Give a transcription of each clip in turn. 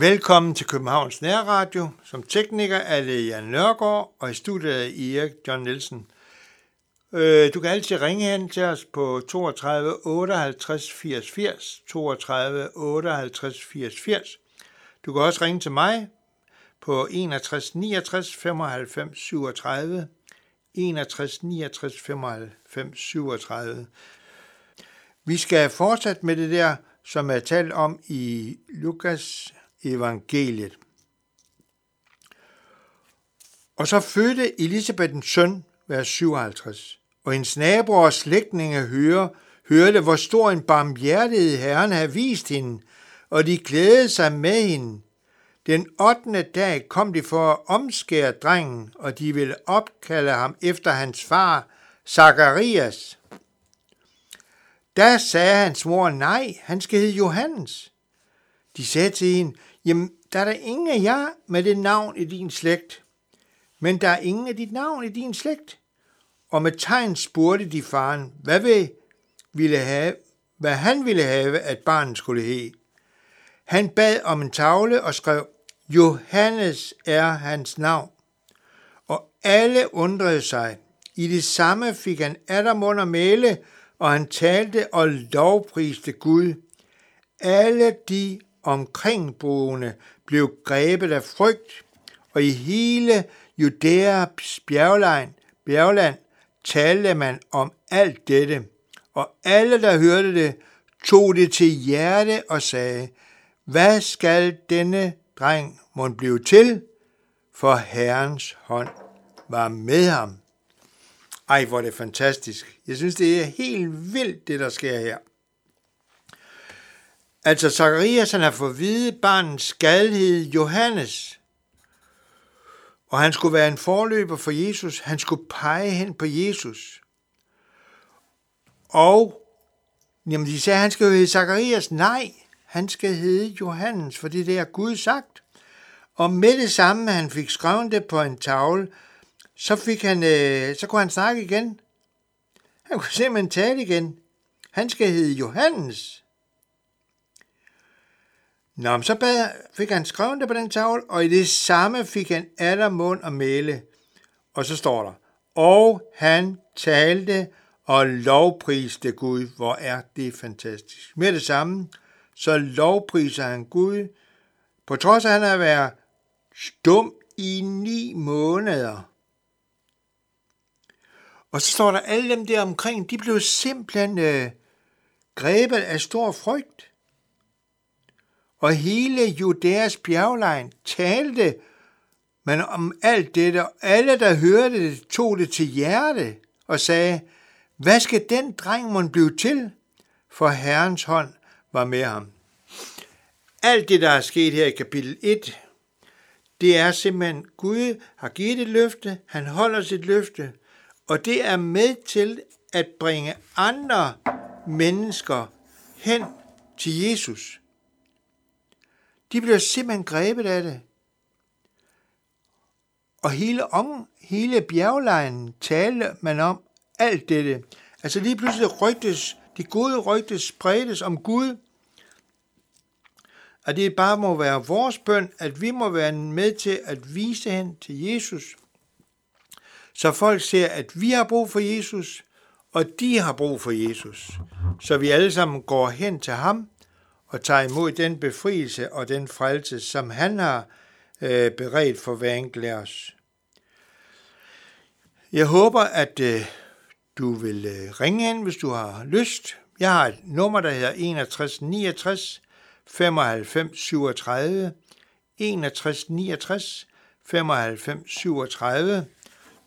Velkommen til Københavns Nærradio. Som tekniker er det Jan Nørgaard, og i studiet er Erik John Nielsen. Øh, du kan altid ringe hen til os på 32 58 80 80, 32 58 80 80. Du kan også ringe til mig på 61 69 95 37, 61 69 95 37. Vi skal fortsætte med det der, som er talt om i Lukas evangeliet. Og så fødte Elisabeth en søn, vers 57, og hendes naboer og slægtninge hører, hørte, hvor stor en barmhjertighed Herren havde vist hende, og de glædede sig med hende. Den 8. dag kom de for at omskære drengen, og de ville opkalde ham efter hans far, Zacharias. Da sagde hans mor, nej, han skal hedde Johannes. De sagde til hende, jamen, der er der ingen af jer med det navn i din slægt, men der er ingen af dit navn i din slægt. Og med tegn spurgte de faren, hvad, vil, ville have, hvad han ville have, at barnet skulle have. Han bad om en tavle og skrev, Johannes er hans navn. Og alle undrede sig. I det samme fik han Adam under male, og han talte og lovpriste Gud. Alle de omkringboende blev grebet af frygt, og i hele Judæas bjergland, bjergland talte man om alt dette, og alle, der hørte det, tog det til hjerte og sagde, hvad skal denne dreng må blive til? For Herrens hånd var med ham. Ej, hvor er det fantastisk. Jeg synes, det er helt vildt, det der sker her. Altså, Zacharias han har fået vide, barnets skadhed Johannes. Og han skulle være en forløber for Jesus. Han skulle pege hen på Jesus. Og jamen, de sagde, at han skal jo hedde Zacharias. Nej, han skal hedde Johannes, for det er det, Gud sagt. Og med det samme, han fik skrevet det på en tavle, så, fik han, øh, så kunne han snakke igen. Han kunne simpelthen tale igen. Han skal hedde Johannes. Nå, men så bad, fik han skrevet det på den tavle, og i det samme fik han aller mund og male. Og så står der, og han talte og lovpriste Gud. Hvor er det fantastisk. Med det samme, så lovpriser han Gud, på trods af, at han har været stum i ni måneder. Og så står der, alle dem der omkring, de blev simpelthen øh, grebet af stor frygt og hele Judæas bjerglejen talte man om alt dette, og alle, der hørte det, tog det til hjerte og sagde, hvad skal den dreng mon blive til? For Herrens hånd var med ham. Alt det, der er sket her i kapitel 1, det er simpelthen, Gud har givet et løfte, han holder sit løfte, og det er med til at bringe andre mennesker hen til Jesus. De bliver simpelthen grebet af det. Og hele, om, hele bjerglejen talte man om alt dette. Altså lige pludselig rygtes, de gode rygtes spredes om Gud, at det bare må være vores bøn, at vi må være med til at vise hen til Jesus, så folk ser, at vi har brug for Jesus, og de har brug for Jesus. Så vi alle sammen går hen til ham og tager imod den befrielse og den frelse, som han har øh, beredt for hver enkelt af os. Jeg håber, at øh, du vil øh, ringe ind, hvis du har lyst. Jeg har et nummer, der hedder 61 69 95 37. 61 69 95 37.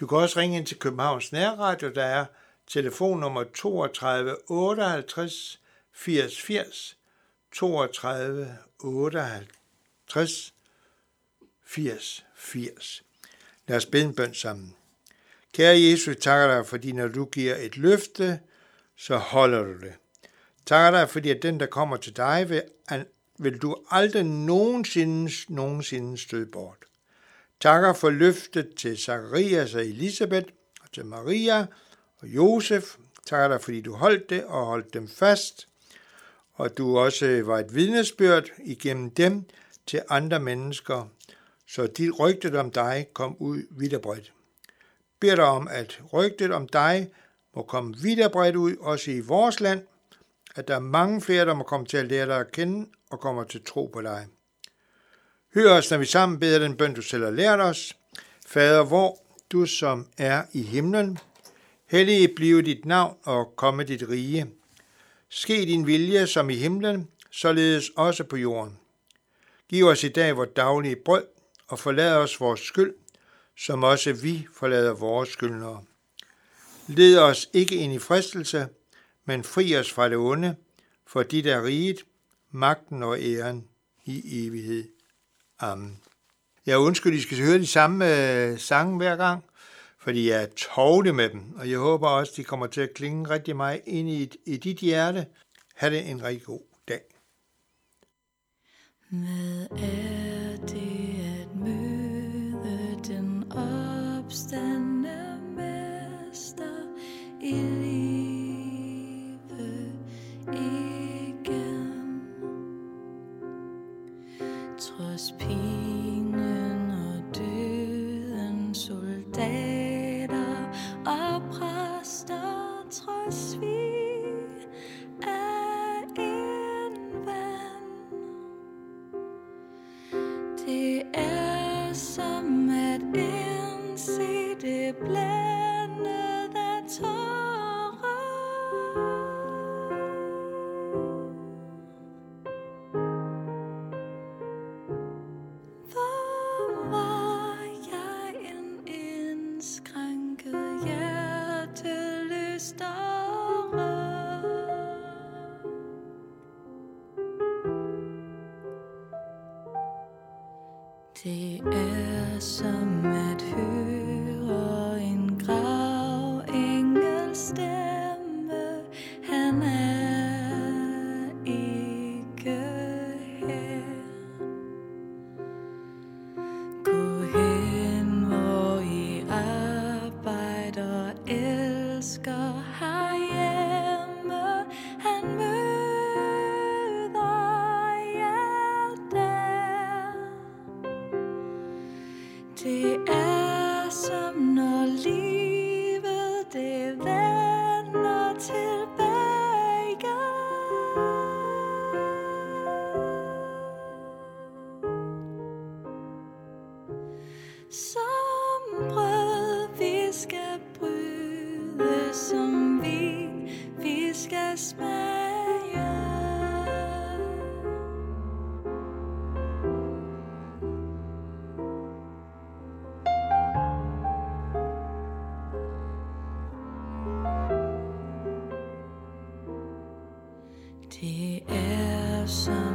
Du kan også ringe ind til Københavns Nærradio, der er telefonnummer 32 58 80 80. 32, 58, 80, 80. Lad os bede en bøn sammen. Kære Jesus, takker dig, fordi når du giver et løfte, så holder du det. Takker dig, fordi at den, der kommer til dig, vil, vil du aldrig nogensinde, nogensinde støde bort. Takker for løftet til Zacharias og Elisabeth, og til Maria og Josef. Takker dig, fordi du holdt det og holdt dem fast og du også var et vidnesbyrd igennem dem, til andre mennesker, så dit rygtet om dig kom ud vidt og bredt. Beder dig om, at rygtet om dig må komme vidt og bredt ud, også i vores land, at der er mange flere, der må komme til at lære dig at kende og kommer til tro på dig. Hør os, når vi sammen beder den bøn, du selv har lært os. Fader, hvor du som er i himlen, hellige blive dit navn og komme dit rige. Ske din vilje som i himlen, således også på jorden. Giv os i dag vores daglige brød, og forlad os vores skyld, som også vi forlader vores skyldnere. Led os ikke ind i fristelse, men fri os fra det onde, for dit er riget, magten og æren i evighed. Amen. Jeg undskyld, I skal høre de samme øh, sange hver gang, fordi jeg er tovlig med dem, og jeg håber også, de kommer til at klinge rigtig meget ind i, i dit hjerte. Ha' det en rigtig god dag. Hvad Det er som at Die Ersten.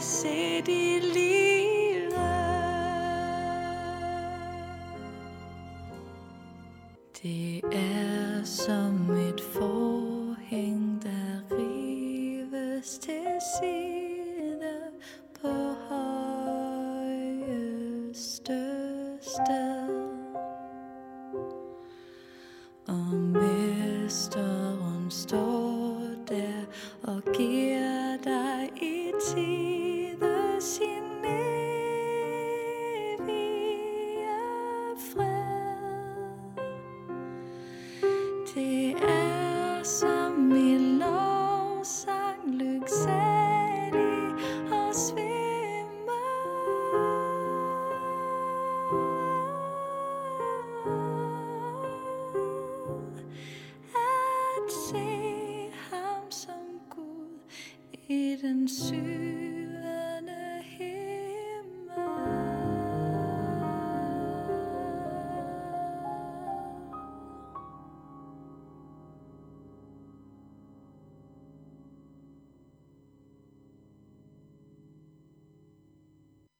se dit liv. Det er som et for sûr.